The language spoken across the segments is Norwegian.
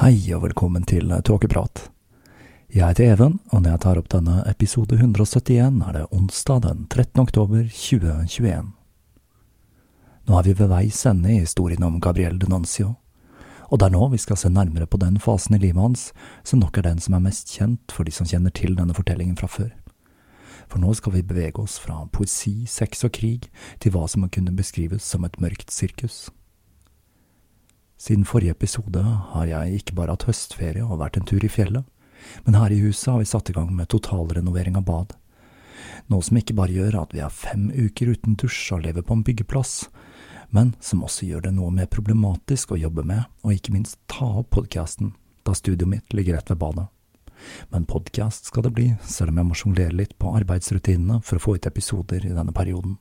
Hei og velkommen til Tåkeprat. Jeg heter Even, og når jeg tar opp denne episode 171, er det onsdag den 13. oktober 2021. Nå er vi ved veis ende i historien om Gabriel Denuncio, og det er nå vi skal se nærmere på den fasen i livet hans som nok er den som er mest kjent for de som kjenner til denne fortellingen fra før. For nå skal vi bevege oss fra poesi, sex og krig til hva som kunne beskrives som et mørkt sirkus. Siden forrige episode har jeg ikke bare hatt høstferie og vært en tur i fjellet, men her i huset har vi satt i gang med totalrenovering av bad. Noe som ikke bare gjør at vi har fem uker uten dusj og lever på en byggeplass, men som også gjør det noe mer problematisk å jobbe med, og ikke minst ta opp podkasten, da studioet mitt ligger rett ved badet. Men podkast skal det bli, selv om jeg må sjonglere litt på arbeidsrutinene for å få ut episoder i denne perioden.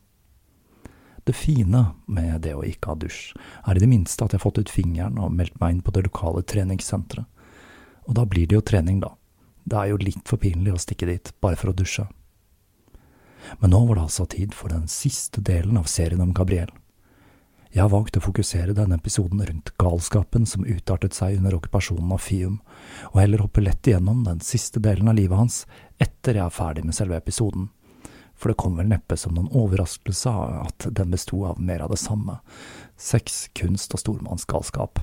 Det fine med det å ikke ha dusj, er i det minste at jeg har fått ut fingeren og meldt meg inn på det lokale treningssenteret. Og da blir det jo trening, da. Det er jo litt for pinlig å stikke dit bare for å dusje. Men nå var det altså tid for den siste delen av serien om Gabriel. Jeg har valgt å fokusere denne episoden rundt galskapen som utartet seg under okkupasjonen av Fium, og heller hoppe lett igjennom den siste delen av livet hans etter jeg er ferdig med selve episoden for det kom vel neppe som noen overraskelse at den besto av mer av det samme, sex, kunst og stormannsgalskap.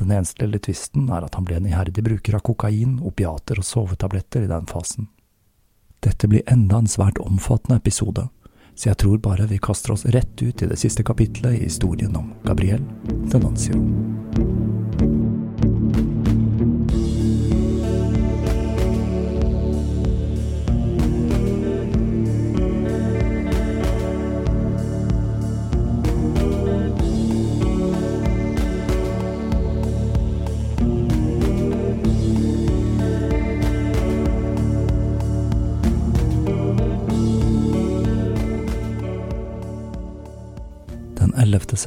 Den eneste lille tvisten er at han ble en iherdig bruker av kokain, opiater og sovetabletter i den fasen. Dette blir enda en svært omfattende episode, så jeg tror bare vi kaster oss rett ut i det siste kapitlet i historien om Gabriel Denuncio.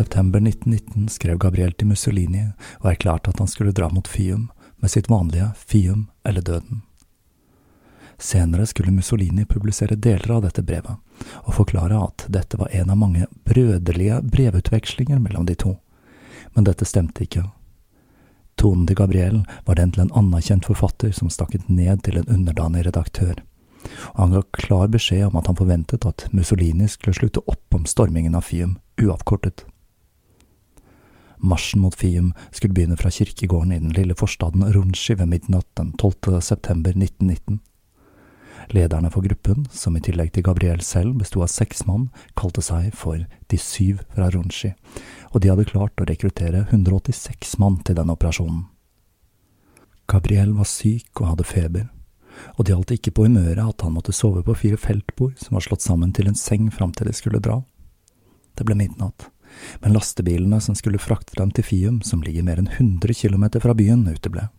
September 1919 skrev Gabriel til Mussolini og erklærte at han skulle dra mot Fium med sitt vanlige Fium eller døden. Senere skulle Mussolini publisere deler av dette brevet, og forklare at dette var en av mange brøderlige brevutvekslinger mellom de to, men dette stemte ikke. Tonen til Gabriel var den til en anerkjent forfatter som stakket ned til en underdanig redaktør, og han ga klar beskjed om at han forventet at Mussolini skulle slutte opp om stormingen av Fium uavkortet. Marsjen mot Fium skulle begynne fra kirkegården i den lille forstaden Runci ved midnatt den 12. september 1919. Lederne for gruppen, som i tillegg til Gabriel selv besto av seks mann, kalte seg for De syv fra Runci, og de hadde klart å rekruttere 186 mann til denne operasjonen. Gabriel var syk og hadde feber, og det gjaldt ikke på humøret at han måtte sove på fire feltbord som var slått sammen til en seng fram til de skulle dra. Det ble midnatt, men lastebilene som skulle frakte dem til Fium, som ligger mer enn 100 km fra byen, uteble.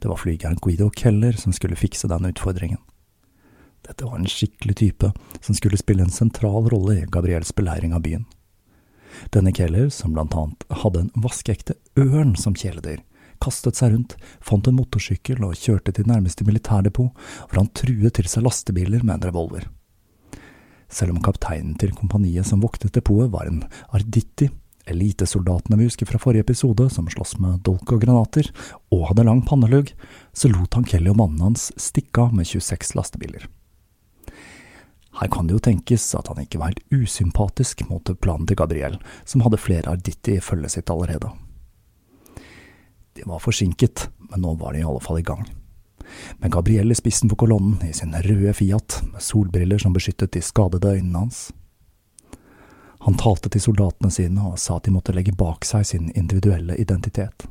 Det var flygeren Guido Keller som skulle fikse den utfordringen. Dette var en skikkelig type som skulle spille en sentral rolle i Gabriels beleiring av byen. Denne Keller, som blant annet hadde en vaskeekte ørn som kjæledyr, kastet seg rundt, fant en motorsykkel og kjørte til nærmeste militærdepot, hvor han truet til seg lastebiler med en revolver. Selv om kapteinen til kompaniet som voktet depotet var en Arditti, elitesoldatene vi husker fra forrige episode, som sloss med dolk og granater, og hadde lang pannelugg, så lot han Kelly og mannen hans stikke av med 26 lastebiler. Her kan det jo tenkes at han ikke var helt usympatisk mot planen til Gabriel, som hadde flere Arditti i følget sitt allerede. De var forsinket, men nå var de i alle fall i gang. Med Gabriel i spissen for kolonnen i sin røde Fiat, med solbriller som beskyttet de skadede øynene hans. Han talte til soldatene sine og sa at de måtte legge bak seg sin individuelle identitet.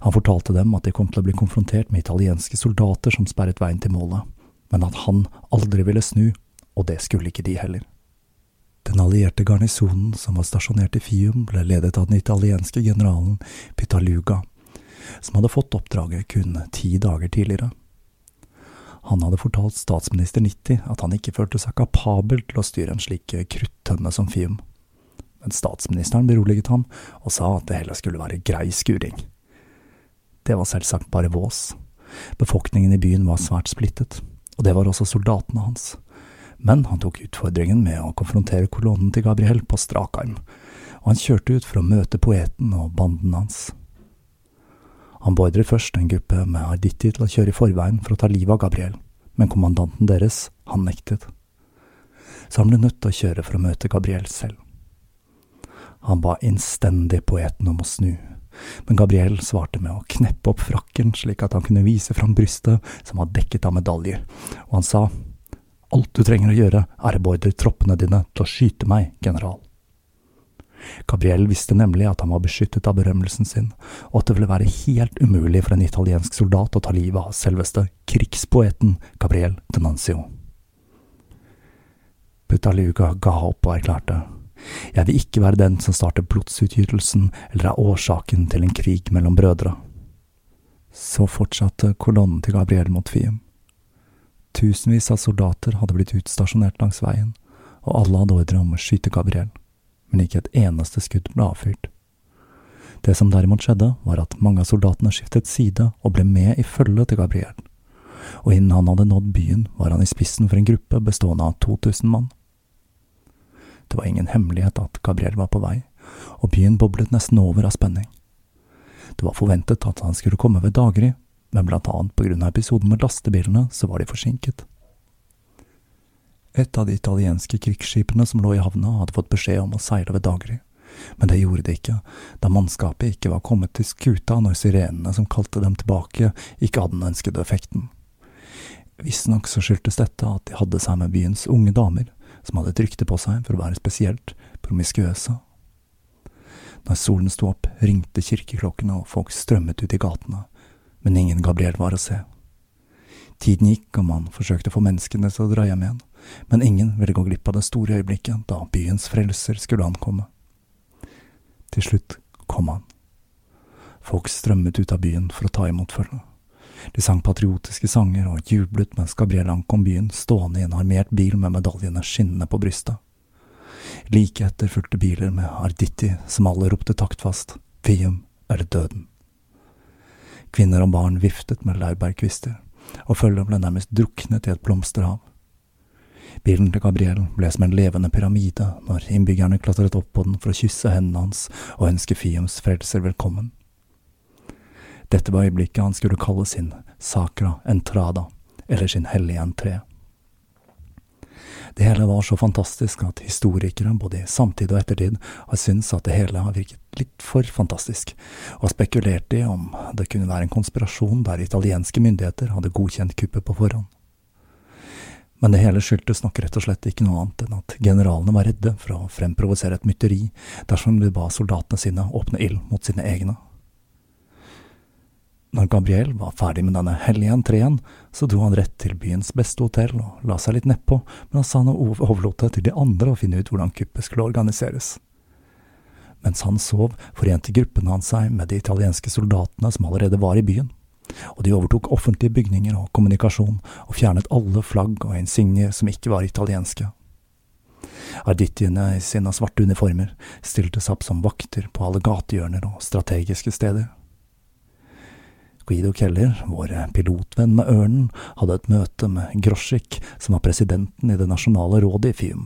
Han fortalte dem at de kom til å bli konfrontert med italienske soldater som sperret veien til målet, men at han aldri ville snu, og det skulle ikke de heller. Den allierte garnisonen som var stasjonert i Fium, ble ledet av den italienske generalen Pitaluga, som hadde fått oppdraget kun ti dager tidligere. Han hadde fortalt statsminister Nitti at han ikke følte seg kapabel til å styre en slik kruttønne som Fium, men statsministeren beroliget ham og sa at det heller skulle være grei skuring. Det var selvsagt bare vås. Befolkningen i byen var svært splittet, og det var også soldatene hans. Men han tok utfordringen med å konfrontere kolonnen til Gabriel på strak arm, og han kjørte ut for å møte poeten og banden hans. Han beordret først en gruppe med Arditi til å kjøre i forveien for å ta livet av Gabriel, men kommandanten deres, han nektet. Så han ble nødt til å kjøre for å møte Gabriel selv. Han ba innstendig poeten om å snu, men Gabriel svarte med å kneppe opp frakken slik at han kunne vise fram brystet som var dekket av medaljer, og han sa, Alt du trenger å gjøre, er å beordre troppene dine til å skyte meg, general. Gabriel visste nemlig at han var beskyttet av berømmelsen sin, og at det ville være helt umulig for en italiensk soldat å ta livet av selveste krigspoeten Gabriel Denancio. Putaluga ga opp og erklærte, Jeg vil ikke være den som starter blodsutgytelsen eller er årsaken til en krig mellom brødre. Så fortsatte kolonnen til Gabriel mot Fiem. Tusenvis av soldater hadde blitt utstasjonert langs veien, og alle hadde ordre om å skyte Gabriel men ikke et eneste skudd ble avfyrt. Det som derimot skjedde, var at mange av soldatene skiftet side og ble med i følget til Gabriel, og innen han hadde nådd byen, var han i spissen for en gruppe bestående av 2000 mann. Det var ingen hemmelighet at Gabriel var på vei, og byen boblet nesten over av spenning. Det var forventet at han skulle komme ved daggry, men blant annet på grunn av episoden med lastebilene så var de forsinket. Et av de italienske krigsskipene som lå i havna, hadde fått beskjed om å seile ved daggry, men det gjorde de ikke, da mannskapet ikke var kommet til skuta når sirenene som kalte dem tilbake, ikke hadde den ønskede effekten. Visstnok så skyldtes dette at de hadde seg med byens unge damer, som hadde et rykte på seg for å være spesielt promiskuøse. Når solen sto opp, ringte kirkeklokkene og folk strømmet ut i gatene, men ingen Gabriel var å se. Tiden gikk, og man forsøkte å få menneskene til å dra hjem igjen, men ingen ville gå glipp av det store øyeblikket da byens frelser skulle ankomme. Til slutt kom han. Folk strømmet ut av byen for å ta imot følget. De sang patriotiske sanger og jublet mens Gabriel ankom byen stående i en armert bil med medaljene skinnende på brystet. Like etter fulgte biler med Arditti, som alle ropte taktfast, Fium eller døden. Kvinner og barn viftet med laurbærkvister, og følget ble nærmest druknet i et blomsterhav. Bilen til Gabriel ble som en levende pyramide når innbyggerne klatret opp på den for å kysse hendene hans og ønske Fiums frelser velkommen. Dette var øyeblikket han skulle kalle sin sacra entrada, eller sin hellige entré. Det hele var så fantastisk at historikere, både i samtid og ettertid, har syntes at det hele har virket litt for fantastisk, og har spekulert i om det kunne være en konspirasjon der italienske myndigheter hadde godkjent kuppet på forhånd. Men det hele skyldtes nok rett og slett ikke noe annet enn at generalene var redde for å fremprovosere et mytteri dersom de ba soldatene sine åpne ild mot sine egne. Når Gabriel var ferdig med denne hellige entreen, så dro han rett til byens beste hotell og la seg litt nedpå, men han overlot det til de andre å finne ut hvordan kuppet skulle organiseres. Mens han sov, forente gruppen hans seg med de italienske soldatene som allerede var i byen, og de overtok offentlige bygninger og kommunikasjon og fjernet alle flagg og insignier som ikke var italienske. Ardittiene i sine svarte uniformer stilte seg opp som vakter på alle gatehjørner og strategiske steder. Guido Keller, vår pilotvenn med ørnen, hadde et møte med Groschik som var presidenten i det nasjonale rådet i Fium,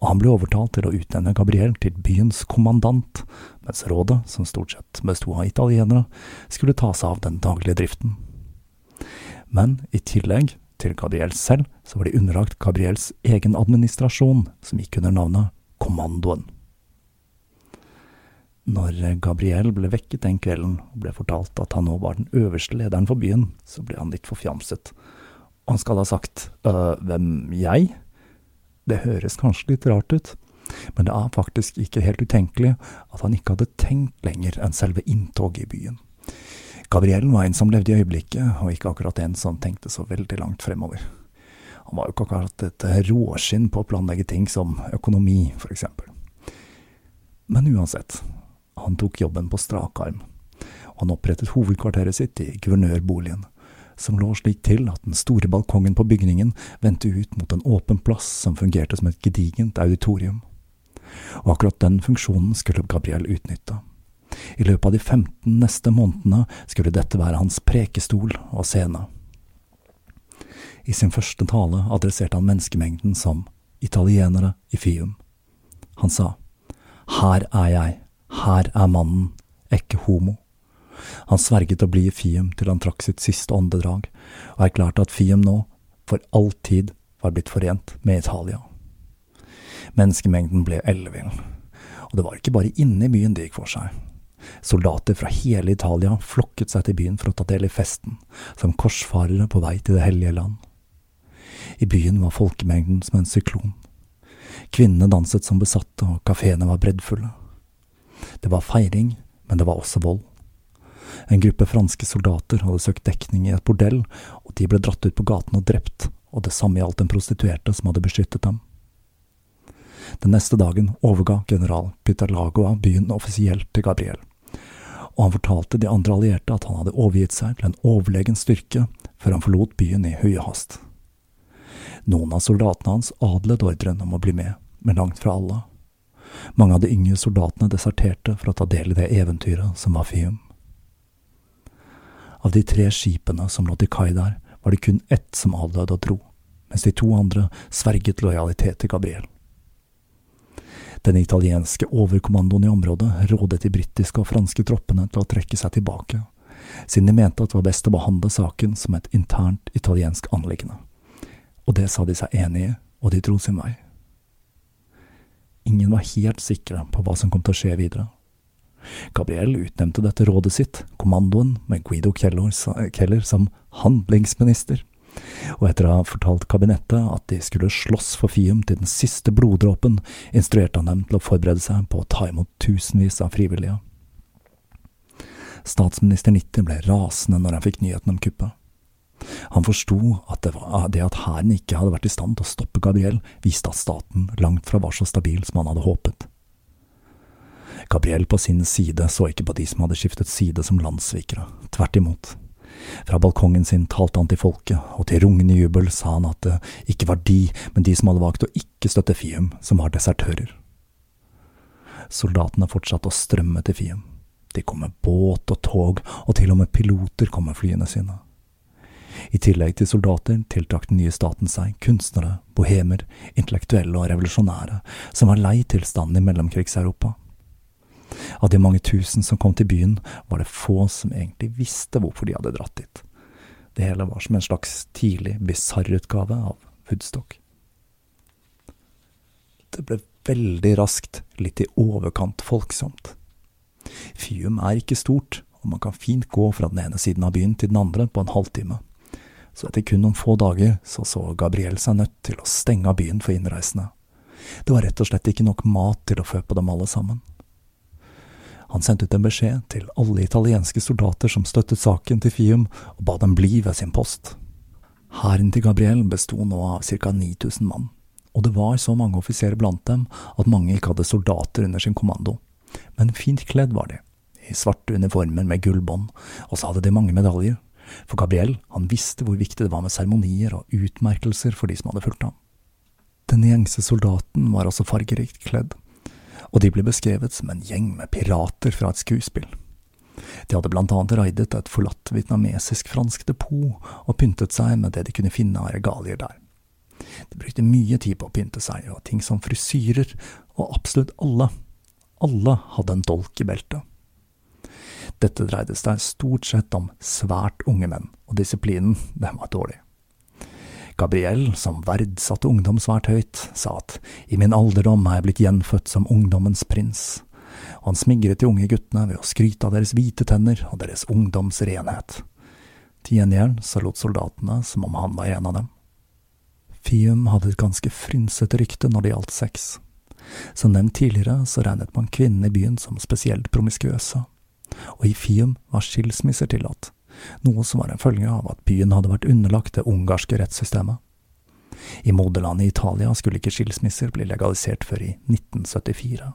og han ble overtalt til å utnevne Gabriel til byens kommandant, mens rådet, som stort sett besto av italienere, skulle ta seg av den daglige driften. Men i tillegg til Gabriel selv, så var de underlagt Gabriels egen administrasjon, som gikk under navnet Kommandoen. Når Gabriel ble vekket den kvelden og ble fortalt at han nå var den øverste lederen for byen, så ble han litt forfjamset. Han skal ha sagt øh, hvem, jeg? Det høres kanskje litt rart ut, men det er faktisk ikke helt utenkelig at han ikke hadde tenkt lenger enn selve inntoget i byen. Gabriellen var en som levde i øyeblikket, og ikke akkurat en som tenkte så veldig langt fremover. Han var jo ikke akkurat et råskinn på å planlegge ting som økonomi, for eksempel. Men uansett, han tok jobben på strak arm, han opprettet hovedkvarteret sitt i guvernørboligen, som lå slik til at den store balkongen på bygningen vendte ut mot en åpen plass som fungerte som et gedigent auditorium. Og akkurat den funksjonen skulle Gabriel utnytte. I løpet av de 15 neste månedene skulle dette være hans prekestol og scene. I sin første tale adresserte han menneskemengden som italienere i Fium. Han sa, Her er jeg, her er mannen, ikke homo. Han sverget å bli i Fium til han trakk sitt siste åndedrag, og erklærte at Fium nå, for alltid, var blitt forent med Italia. Menneskemengden ble ellevill, og det var ikke bare inne i byen det gikk for seg. Soldater fra hele Italia flokket seg til byen for å ta del i festen, som korsfarere på vei til Det hellige land. I byen var folkemengden som en syklon. Kvinnene danset som besatte, og kafeene var breddfulle. Det var feiring, men det var også vold. En gruppe franske soldater hadde søkt dekning i et bordell, og de ble dratt ut på gaten og drept, og det samme gjaldt den prostituerte som hadde beskyttet dem. Den neste dagen overga general Pitalagoa byen offisielt til Gabriel, og han fortalte de andre allierte at han hadde overgitt seg til en overlegen styrke før han forlot byen i høye hast. Noen av soldatene hans adlet ordren om å bli med, men langt fra alle. Mange av de yngre soldatene deserterte for å ta del i det eventyret som var Fium. Av de tre skipene som lå til kai der, var det kun ett som avdøde og dro, mens de to andre sverget lojalitet til Gabriel. Den italienske overkommandoen i området rådet de britiske og franske troppene til å trekke seg tilbake, siden de mente at det var best å behandle saken som et internt italiensk anliggende. Og det sa de seg enig i, og de dro sin vei. Ingen var helt sikre på hva som kom til å skje videre. Gabriel utnevnte dette rådet sitt, kommandoen, med Guido Keller som handlingsminister og etter å ha fortalt kabinettet at de skulle slåss for Fium til den siste bloddråpen, instruerte han dem til å forberede seg på å ta imot tusenvis av frivillige. Statsminister Nitti ble rasende når han fikk nyheten om kuppet. Han forsto at det, var, det at hæren ikke hadde vært i stand til å stoppe Gabriel, viste at staten langt fra var så stabil som han hadde håpet. Gabriel på sin side så ikke på de som hadde skiftet side som landssvikere, tvert imot. Fra balkongen sin talte han til folket, og til rungende jubel sa han at det ikke var de, men de som hadde valgt å ikke støtte Fium, som var desertører. Soldatene fortsatte å strømme til Fium. De kom med båt og tog, og til og med piloter kom med flyene sine. I tillegg til soldater tiltrakk den nye staten seg kunstnere, bohemer, intellektuelle og revolusjonære, som var lei tilstanden i mellomkrigseuropa. Av de mange tusen som kom til byen, var det få som egentlig visste hvorfor de hadde dratt dit. Det hele var som en slags tidlig bisarrutgave av Woodstock. Det ble veldig raskt litt i overkant folksomt. Fium er ikke stort, og man kan fint gå fra den ene siden av byen til den andre på en halvtime. Så etter kun noen få dager så så Gabriel seg nødt til å stenge av byen for innreisende. Det var rett og slett ikke nok mat til å fø på dem alle sammen. Han sendte ut en beskjed til alle italienske soldater som støttet saken til Fium, og ba dem bli ved sin post. Hæren til Gabriel besto nå av ca 9000 mann, og det var så mange offiserer blant dem at mange ikke hadde soldater under sin kommando. Men fint kledd var de, i svarte uniformer med gullbånd, og så hadde de mange medaljer, for Gabriel han visste hvor viktig det var med seremonier og utmerkelser for de som hadde fulgt ham. Den gjengse soldaten var også fargerikt kledd, og de ble beskrevet som en gjeng med pirater fra et skuespill. De hadde blant annet raidet et forlatt vietnamesisk-fransk depot og pyntet seg med det de kunne finne av regalier der. De brukte mye tid på å pynte seg, og ting som frisyrer, og absolutt alle, alle hadde en dolk i beltet. Dette dreide seg stort sett om svært unge menn, og disiplinen, den var dårlig. Gabriel, som verdsatte ungdom svært høyt, sa at i min alderdom er jeg blitt gjenfødt som ungdommens prins, og han smigret de unge guttene ved å skryte av deres hvite tenner og deres ungdoms renhet. Til gjengjeld så lot soldatene som om han var en av dem. Fium hadde et ganske frynsete rykte når det gjaldt sex. Som nevnt tidligere så regnet man kvinnene i byen som spesielt promiskuøse, og i Fium var skilsmisser tillatt, noe som var en følge av at byen hadde vært underlagt det ungarske rettssystemet. I moderlandet Italia skulle ikke skilsmisser bli legalisert før i 1974,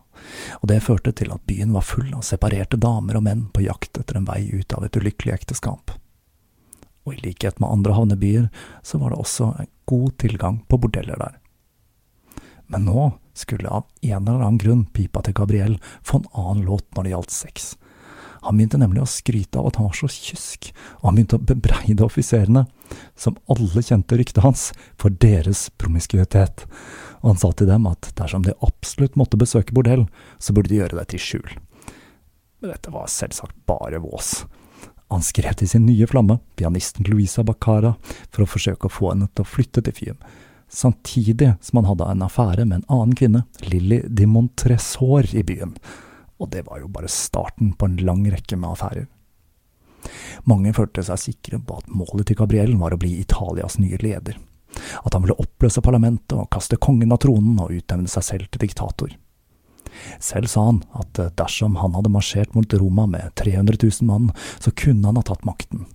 og det førte til at byen var full av separerte damer og menn på jakt etter en vei ut av et ulykkelig ekteskap og i likhet med andre havnebyer så var det også god tilgang på bordeller der. Men nå skulle av en eller annen grunn pipa til Gabriel få en annen låt når det gjaldt sex. Han begynte nemlig å skryte av at han var så kysk, og han begynte å bebreide offiserene, som alle kjente ryktet hans, for deres promiskuitet, og han sa til dem at dersom de absolutt måtte besøke bordell, så burde de gjøre det til skjul. Men dette var selvsagt bare vås. Han skrev til sin nye flamme, pianisten Louisa Bacara, for å forsøke å få henne til å flytte til Fium, samtidig som han hadde en affære med en annen kvinne, Lilly de Montresor, i byen. Og det var jo bare starten på en lang rekke med affærer. Mange følte seg sikre på at målet til Gabriel var å bli Italias nye leder, at han ville oppløse parlamentet og kaste kongen av tronen og utnevne seg selv til diktator. Selv sa han at eh, dersom han hadde marsjert mot Roma med 300 000 mann, så kunne han ha tatt makten,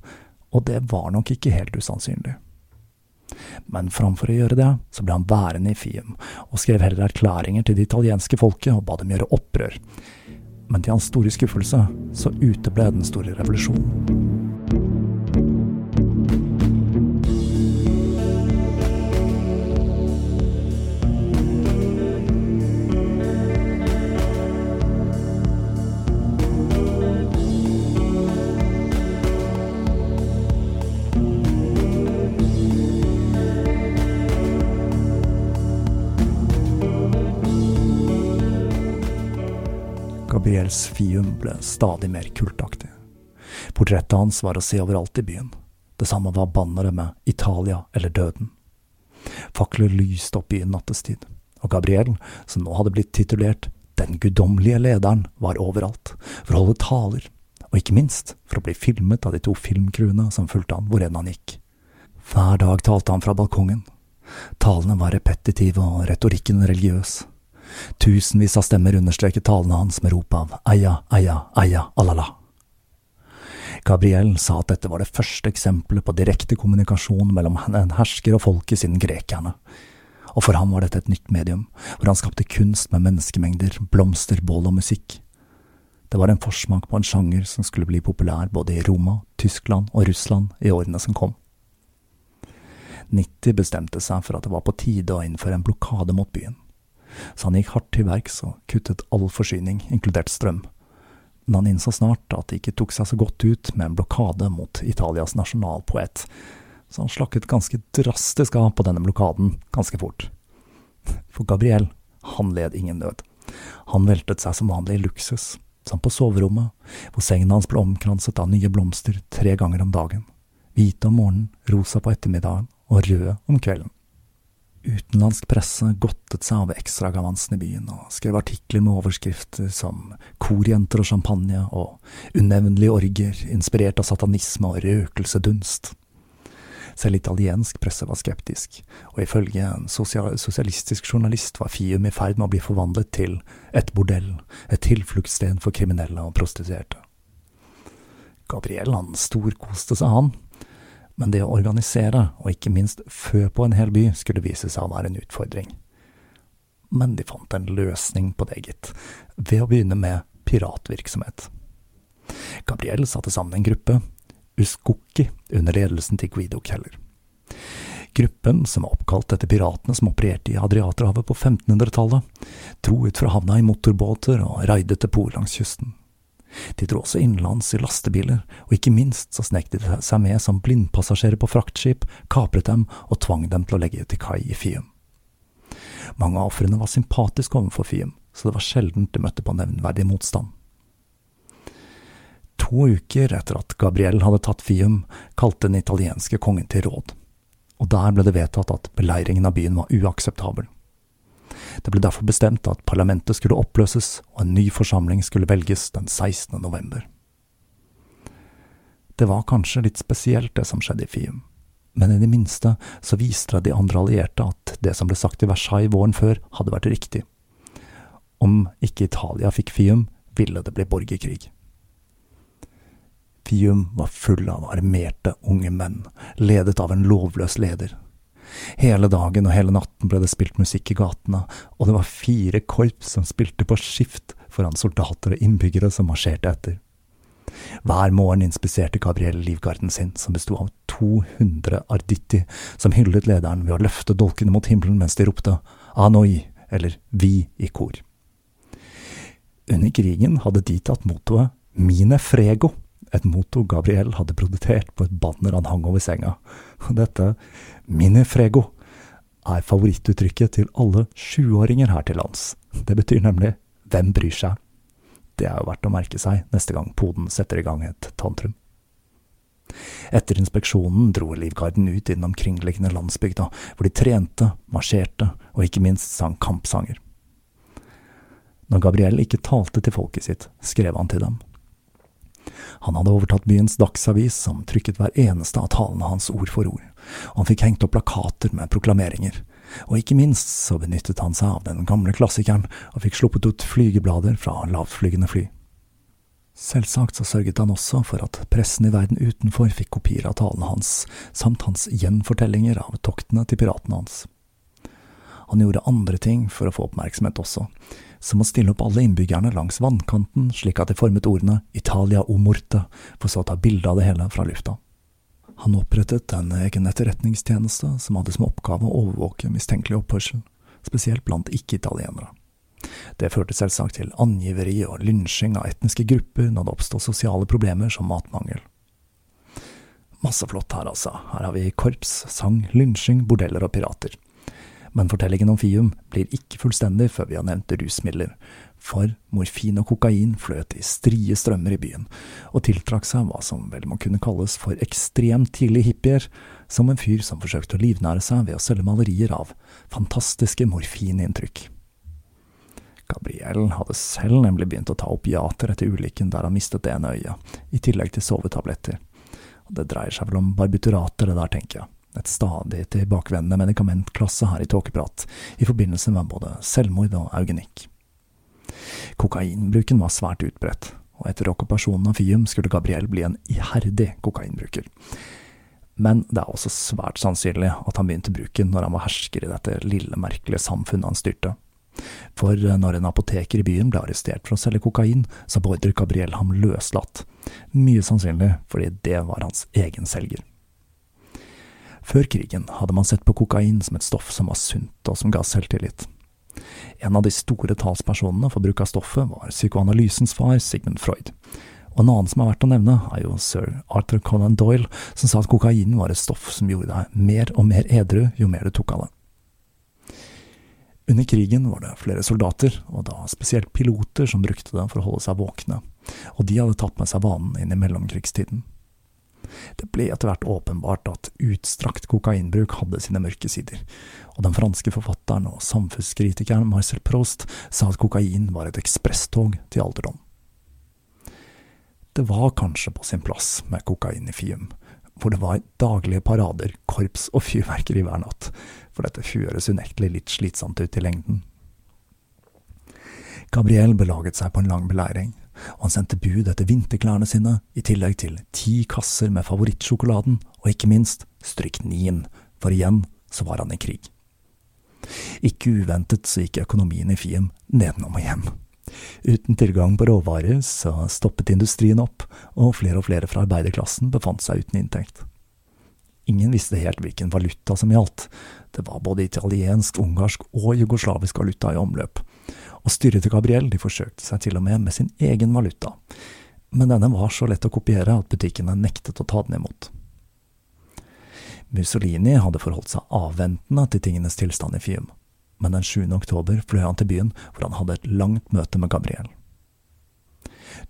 og det var nok ikke helt usannsynlig. Men framfor å gjøre det, så ble han værende i Fiem, og skrev heller erklæringer til det italienske folket og ba dem gjøre opprør. Men til hans store skuffelse så uteble den store revolusjonen. Gabriels Fium ble stadig mer kultaktig. Portrettet hans var å se overalt i byen. Det samme var banneret med Italia eller døden. Fakler lyste opp i nattestid, og Gabriel, som nå hadde blitt titulert Den guddommelige lederen, var overalt, for å holde taler, og ikke minst for å bli filmet av de to filmcrewene som fulgte han hvor enn han gikk. Hver dag talte han fra balkongen. Talene var repetitive og retorikken religiøs. Tusenvis av stemmer understreket talene hans med rop av eia, eia, eia, alala. Gabriel sa at dette var det første eksempelet på direkte kommunikasjon mellom en hersker og folket siden grekerne, og for ham var dette et nytt medium, hvor han skapte kunst med menneskemengder, blomster, bål og musikk. Det var en forsmak på en sjanger som skulle bli populær både i Roma, Tyskland og Russland i årene som kom. Nitti bestemte seg for at det var på tide å innføre en blokade mot byen så han gikk hardt til verks og kuttet all forsyning, inkludert strøm. Men han innså snart at det ikke tok seg så godt ut med en blokade mot Italias nasjonalpoet, så han slakket ganske drastisk av på denne blokaden ganske fort. For Gabriel, han led ingen nød. Han veltet seg som vanlig i luksus, samt på soverommet, hvor sengen hans ble omkranset av nye blomster tre ganger om dagen, hvite om morgenen, rosa på ettermiddagen og røde om kvelden. Utenlandsk presse godtet seg over ekstragavansen i byen og skrev artikler med overskrifter som Korjenter og champagne og Unevnelige orger inspirert av satanisme og røkelsedunst. Selv italiensk presse var skeptisk, og ifølge en sosialistisk journalist var Fium i ferd med å bli forvandlet til et bordell, et tilfluktssted for kriminelle og prostituerte. Gabriel han storkoste seg, han men det å organisere, og ikke minst fø på en hel by, skulle vise seg å være en utfordring. Men de fant en løsning på det, gitt, ved å begynne med piratvirksomhet. Gabriel satte sammen en gruppe, Uskokki, under ledelsen til Guido Keller. Gruppen, som var oppkalt etter piratene som opererte i Adriaterhavet på 1500-tallet, dro ut fra havna i motorbåter og raidet til langs kysten. De dro også innenlands i lastebiler, og ikke minst så snek de seg med som blindpassasjerer på fraktskip, kapret dem og tvang dem til å legge til kai i Fium. Mange av ofrene var sympatiske overfor Fium, så det var sjelden de møtte på nevnverdig motstand. To uker etter at Gabriel hadde tatt Fium, kalte den italienske kongen til råd og der ble det vedtatt at beleiringen av byen var uakseptabel. Det ble derfor bestemt at parlamentet skulle oppløses, og en ny forsamling skulle velges den 16. november. Det var kanskje litt spesielt, det som skjedde i Fium, men i det minste så viste det de andre allierte at det som ble sagt i Versailles våren før, hadde vært riktig. Om ikke Italia fikk Fium, ville det bli borgerkrig. Fium var full av armerte unge menn, ledet av en lovløs leder. Hele dagen og hele natten ble det spilt musikk i gatene, og det var fire korps som spilte på skift foran soldater og innbyggere som marsjerte etter. Hver morgen inspiserte Gabriel livgarden sin, som besto av 200 arditti, som hyllet lederen ved å løfte dolkene mot himmelen mens de ropte Anoi, eller Vi i kor. Under krigen hadde de tatt mottoet Mine frego, et motto Gabriel hadde produsert på et banner han hang over senga. Og dette, minifrego er favorittuttrykket til alle sjuåringer her til lands. Det betyr nemlig hvem bryr seg? Det er jo verdt å merke seg neste gang poden setter i gang et tantrum. Etter inspeksjonen dro Livgarden ut i den omkringliggende landsbygda, hvor de trente, marsjerte og ikke minst sang kampsanger. Når Gabriel ikke talte til folket sitt, skrev han til dem. Han hadde overtatt byens dagsavis, som trykket hver eneste av talene hans ord for ord, og han fikk hengt opp plakater med proklameringer. Og ikke minst så benyttet han seg av den gamle klassikeren og fikk sluppet ut flygeblader fra lavtflygende fly. Selvsagt så sørget han også for at pressen i verden utenfor fikk kopier av talene hans, samt hans gjenfortellinger av toktene til piratene hans. Han gjorde andre ting for å få oppmerksomhet også, som å stille opp alle innbyggerne langs vannkanten slik at de formet ordene Italia o morte, for så å ta bilde av det hele fra lufta. Han opprettet en egen etterretningstjeneste som hadde som oppgave å overvåke mistenkelig oppførsel, spesielt blant ikke-italienere. Det førte selvsagt til angiveri og lynsjing av etniske grupper når det oppstod sosiale problemer som matmangel. Masse flott her, altså. Her har vi korps, sang, lynsjing, bordeller og pirater. Men fortellingen om Fium blir ikke fullstendig før vi har nevnt rusmidler, for morfin og kokain fløt i strie strømmer i byen, og tiltrakk seg hva som vel må kunne kalles for ekstremt tidlige hippier, som en fyr som forsøkte å livnære seg ved å selge malerier av fantastiske morfininntrykk. Gabriel hadde selv nemlig begynt å ta opiater etter ulykken der han mistet det ene øyet, i tillegg til sovetabletter. Det dreier seg vel om barbiturater, det der, tenker jeg et stadig tilbakevendende medikamentklasse her i Tåkeprat, i forbindelse med både selvmord og eugenikk. Kokainbruken var svært utbredt, og etter okkupasjonen av Fium skulle Gabriel bli en iherdig kokainbruker. Men det er også svært sannsynlig at han begynte bruken når han var hersker i dette lille, merkelige samfunnet han styrte. For når en apoteker i byen ble arrestert for å selge kokain, så beordret Gabriel ham løslatt, mye sannsynlig fordi det var hans egen selger. Før krigen hadde man sett på kokain som et stoff som var sunt og som ga selvtillit. En av de store talspersonene for bruk av stoffet var psykoanalysens far, Sigmund Freud. Og en annen som er verdt å nevne, er jo sir Arthur Conan Doyle, som sa at kokain var et stoff som gjorde deg mer og mer edru jo mer du tok av det. Under krigen var det flere soldater, og da spesielt piloter, som brukte det for å holde seg våkne, og de hadde tatt med seg vanen inn i mellomkrigstiden. Det ble etter hvert åpenbart at utstrakt kokainbruk hadde sine mørke sider, og den franske forfatteren og samfunnskritikeren Marcel Prost sa at kokain var et ekspresstog til alderdom. Det var kanskje på sin plass med kokain i Fium, hvor det var daglige parader, korps og fyrverkeri hver natt, for dette høres unektelig litt slitsomt ut i lengden. Gabriel belaget seg på en lang beleiring, og han sendte bud etter vinterklærne sine, i tillegg til ti kasser med favorittsjokoladen, og ikke minst stryknin, for igjen så var han i krig. Ikke uventet så gikk økonomien i Fiem nedenom og hjem. Uten tilgang på råvarer så stoppet industrien opp, og flere og flere fra arbeiderklassen befant seg uten inntekt. Ingen visste helt hvilken valuta som gjaldt. Det var både italiensk, ungarsk og jugoslavisk valuta i omløp. Og styret til Gabriel de forsøkte seg til og med med sin egen valuta. Men denne var så lett å kopiere at butikkene nektet å ta den imot. Mussolini hadde forholdt seg avventende til tingenes tilstand i Fium, men den 7. oktober fløy han til byen hvor han hadde et langt møte med Gabriel.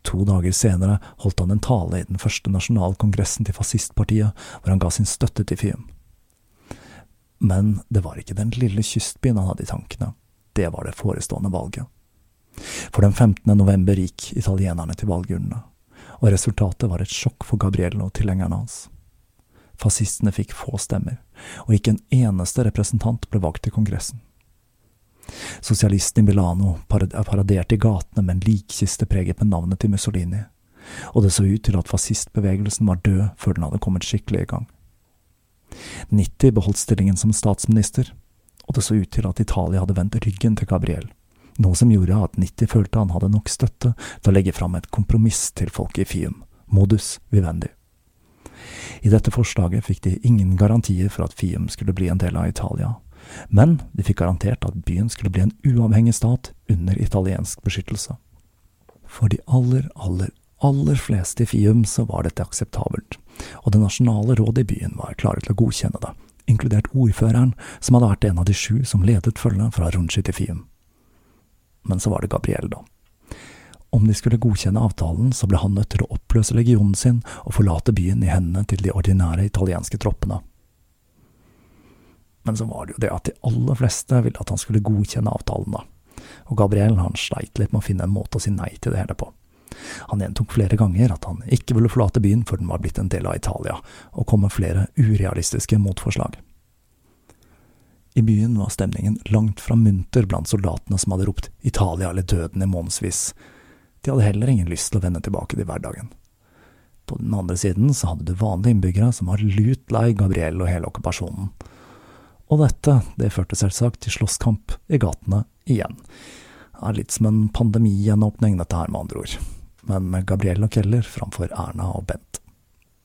To dager senere holdt han en tale i den første nasjonalkongressen til fascistpartiet, hvor han ga sin støtte til Fium. Men det var ikke den lille kystbyen han hadde i tankene, det var det forestående valget. For den 15. november gikk italienerne til valgurnene, og resultatet var et sjokk for Gabriel og tilhengerne hans. Fascistene fikk få stemmer, og ikke en eneste representant ble valgt til Kongressen. Sosialisten i Milano paraderte i gatene med en likkiste preget med navnet til Mussolini, og det så ut til at fascistbevegelsen var død før den hadde kommet skikkelig i gang. Nitti beholdt stillingen som statsminister, og det så ut til at Italia hadde vendt ryggen til Gabriel, noe som gjorde at Nitti følte han hadde nok støtte til å legge fram et kompromiss til folket i Fium, modus vivendi. I dette forslaget fikk de ingen garantier for at Fium skulle bli en del av Italia, men de fikk garantert at byen skulle bli en uavhengig stat under italiensk beskyttelse. For de aller, aller, aller fleste i Fium så var dette akseptabelt, og det nasjonale rådet i byen var klare til å godkjenne det, inkludert ordføreren, som hadde vært en av de sju som ledet følget fra Runchi til Fium. Men så var det Gabriel, da. Om de skulle godkjenne avtalen, så ble han nødt til å oppløse legionen sin og forlate byen i hendene til de ordinære italienske troppene. Men så var det jo det at de aller fleste ville at han skulle godkjenne avtalen, da. Og Gabriel han sleit litt med å finne en måte å si nei til det hele på. Han gjentok flere ganger at han ikke ville forlate byen før den var blitt en del av Italia, og kom med flere urealistiske motforslag. I byen var stemningen langt fra munter blant soldatene som hadde ropt Italia eller døden i månedsvis. De hadde heller ingen lyst til å vende tilbake til hverdagen. På den andre siden så hadde du vanlige innbyggere som var lut lei Gabriel og hele okkupasjonen. Og dette, det førte selvsagt til slåsskamp i gatene igjen. Det er litt som en pandemigjenåpning, dette her, med andre ord. Men med Gabriel og Keller framfor Erna og Bent.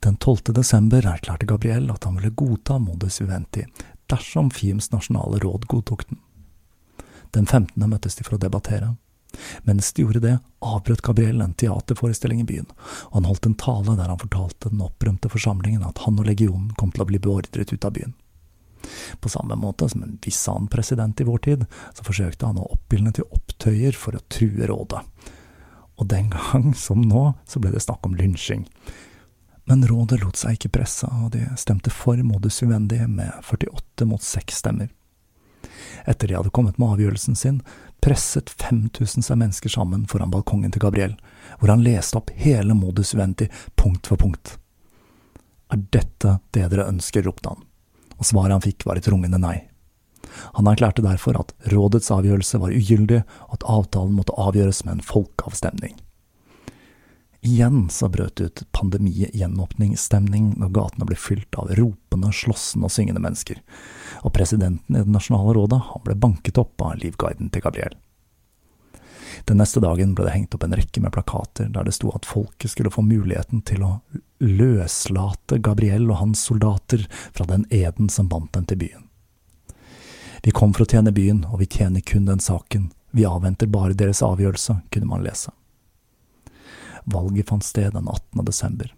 Den 12. desember erklærte Gabriel at han ville godta modus Juventi, dersom FIMs nasjonale råd godtok den. Den 15. møttes de for å debattere. Mens de gjorde det, avbrøt Gabriel en teaterforestilling i byen, og han holdt en tale der han fortalte den opprømte forsamlingen at han og legionen kom til å bli beordret ut av byen. På samme måte som en viss annen president i vår tid, så forsøkte han å oppildne til opptøyer for å true rådet. Og den gang, som nå, så ble det snakk om lynsjing. Men rådet lot seg ikke presse, og de stemte for modus vivendi med 48 mot 6 stemmer. Etter de hadde kommet med avgjørelsen sin, presset 5000 seg mennesker sammen foran balkongen til Gabriel, hvor han leste opp hele modus vivendi punkt for punkt. Er dette det dere ønsker, ropte han og svaret han fikk var et rungende nei. Han erklærte derfor at rådets avgjørelse var ugyldig, og at avtalen måtte avgjøres med en folkeavstemning. Igjen så brøt det ut pandemigjenåpningsstemning når gatene ble fylt av ropende, slåssende og syngende mennesker, og presidenten i Det nasjonale rådet han ble banket opp av livguiden til Gabriel. Den neste dagen ble det hengt opp en rekke med plakater der det sto at folket skulle få muligheten til å løslate Gabriel og hans soldater fra den eden som bandt dem til byen. Vi kom for å tjene byen, og vi tjener kun den saken, vi avventer bare deres avgjørelse, kunne man lese. Valget fant sted den 18. desember.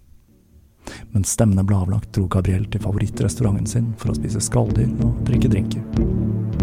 Mens stemmene ble avlagt, dro Gabriel til favorittrestauranten sin for å spise skalldyr og drikke drinker.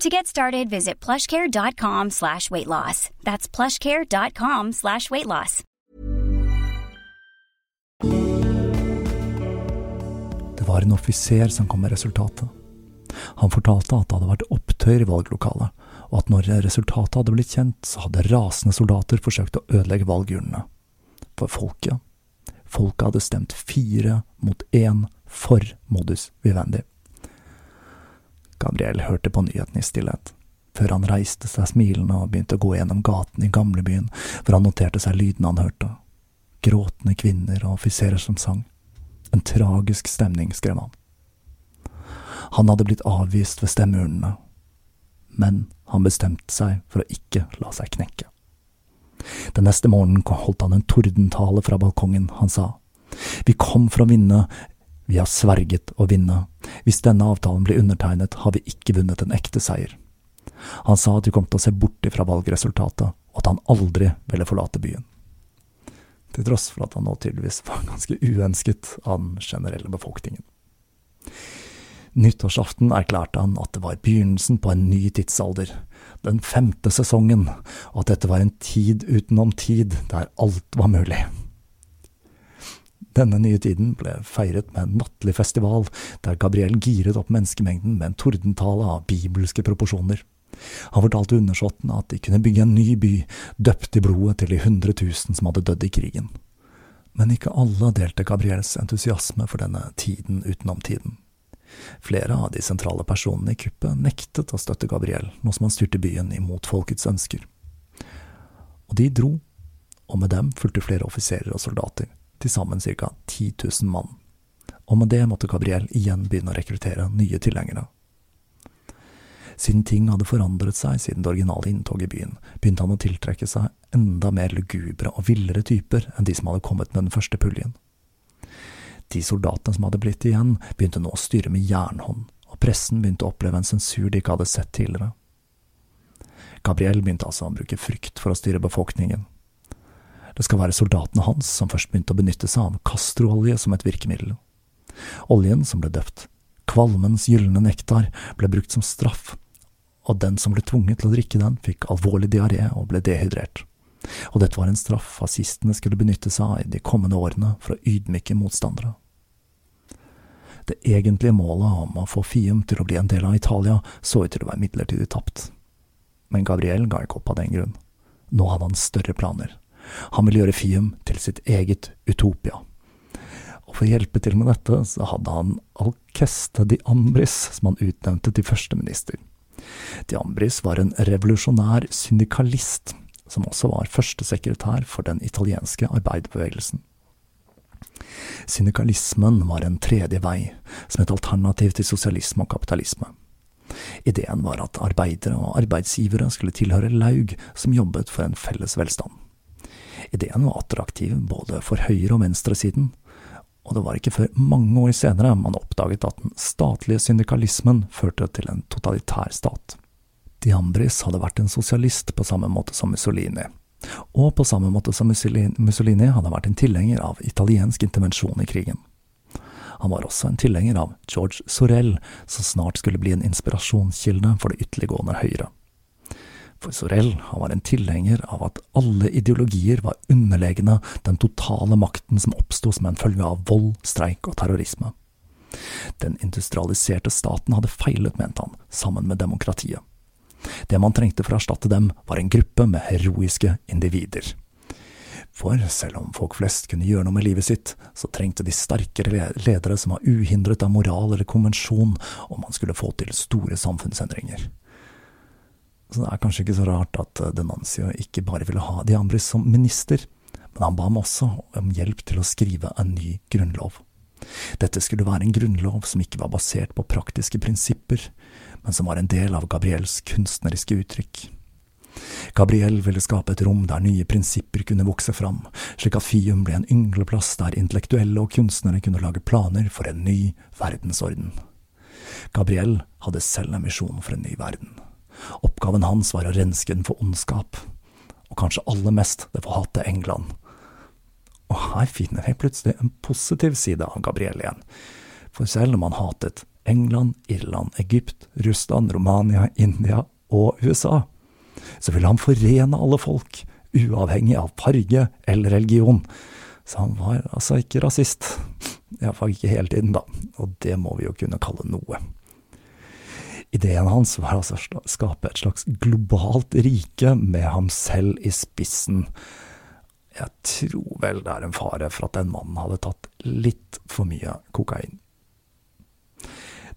To get started, visit plushcare.com slash weight loss. That's plushcare.com slash weight loss. Det var en offiser som kom med resultatet. Han fortalte at det hadde vært opptøyer i valglokalet, og at når resultatet hadde blitt kjent, så hadde rasende soldater forsøkt å ødelegge valgurnene. For folket, folket hadde stemt fire mot én for modus vivendi. Gabriel hørte på nyhetene i stillhet, før han reiste seg smilende og begynte å gå gjennom gaten i gamlebyen, hvor han noterte seg lydene han hørte. Gråtende kvinner og offiserer som sang. En tragisk stemning, skrev han. Han hadde blitt avvist ved stemmeurnene, men han bestemte seg for å ikke la seg knekke. Den neste morgenen holdt han en tordentale fra balkongen. Han sa, Vi kom for å vinne, vi har sverget å vinne. Hvis denne avtalen blir undertegnet, har vi ikke vunnet en ekte seier. Han sa at vi kom til å se bort ifra valgresultatet, og at han aldri ville forlate byen. Til tross for at han nå tydeligvis var ganske uønsket av den generelle befolkningen. Nyttårsaften erklærte han at det var begynnelsen på en ny tidsalder, den femte sesongen, og at dette var en tid utenom tid, der alt var mulig. Denne nye tiden ble feiret med en nattlig festival, der Gabriel giret opp menneskemengden med en tordentale av bibelske proporsjoner. Han fortalte undersåttene at de kunne bygge en ny by, døpt i blodet til de hundre tusen som hadde dødd i krigen. Men ikke alle delte Gabriels entusiasme for denne tiden utenom tiden. Flere av de sentrale personene i kuppet nektet å støtte Gabriel nå som han styrte byen imot folkets ønsker. Og de dro, og med dem fulgte flere offiserer og soldater, til sammen ca. 10 000 mann. Og med det måtte Gabriel igjen begynne å rekruttere nye tilhengere. Siden ting hadde forandret seg siden det originale inntoget i byen, begynte han å tiltrekke seg enda mer lugubre og villere typer enn de som hadde kommet med den første puljen. De soldatene som hadde blitt igjen, begynte nå å styre med jernhånd, og pressen begynte å oppleve en sensur de ikke hadde sett tidligere. Gabriel begynte altså å bruke frykt for å styre befolkningen. Det skal være soldatene hans som først begynte å benytte seg av castroolje som et virkemiddel. Oljen som ble døpt Kvalmens gylne nektar ble brukt som straff, og den som ble tvunget til å drikke den, fikk alvorlig diaré og ble dehydrert. Og dette var en straff fascistene skulle benytte seg av i de kommende årene for å ydmyke motstandere. Det egentlige målet om å få Fium til å bli en del av Italia så ut til å være midlertidig tapt. Men Gabriel ga ikke opp av den grunn. Nå hadde han større planer. Han ville gjøre Fium til sitt eget Utopia. Og for å hjelpe til med dette, så hadde han Alceste de Ambris, som han utnevnte til førsteminister. De Ambris var en revolusjonær syndikalist, som også var førstesekretær for den italienske arbeiderbevegelsen. Syndikalismen var en tredje vei, som et alternativ til sosialisme og kapitalisme. Ideen var at arbeidere og arbeidsgivere skulle tilhøre laug som jobbet for en felles velstand. Ideen var attraktiv både for høyre- og venstresiden, og det var ikke før mange år senere man oppdaget at den statlige syndikalismen førte til en totalitær stat. Diambris hadde vært en sosialist på samme måte som Mussolini, og på samme måte som Mussolini hadde vært en tilhenger av italiensk intervensjon i krigen. Han var også en tilhenger av George Sorell, som snart skulle bli en inspirasjonskilde for det ytterliggående høyre. For Sorell han var en tilhenger av at alle ideologier var underlegne den totale makten som oppsto som en følge av vold, streik og terrorisme. Den industrialiserte staten hadde feilet, mente han, sammen med demokratiet. Det man trengte for å erstatte dem, var en gruppe med heroiske individer. For selv om folk flest kunne gjøre noe med livet sitt, så trengte de sterkere ledere som var uhindret av moral eller konvensjon om man skulle få til store samfunnsendringer. Så det er kanskje ikke så rart at eh, Denancio ikke bare ville ha de andre som minister, men han ba ham også om hjelp til å skrive en ny grunnlov. Dette skulle være en grunnlov som ikke var basert på praktiske prinsipper, men som var en del av Gabriels kunstneriske uttrykk. Gabriel ville skape et rom der nye prinsipper kunne vokse fram, slik at Fium ble en yngleplass der intellektuelle og kunstnere kunne lage planer for en ny verdensorden. Gabriel hadde selv en visjon for en ny verden. Oppgaven hans var å renske den for ondskap, og kanskje aller mest det forhatte England. Og her finner jeg plutselig en positiv side av Gabriel igjen, for selv om han hatet England, Irland, Egypt, Russland, Romania, India og USA, så ville han forene alle folk, uavhengig av farge eller religion. Så han var altså ikke rasist. Iallfall ikke hele tiden, da, og det må vi jo kunne kalle noe. Ideen hans var altså å skape et slags globalt rike med ham selv i spissen. Jeg tror vel det er en fare for at den mannen hadde tatt litt for mye kokain.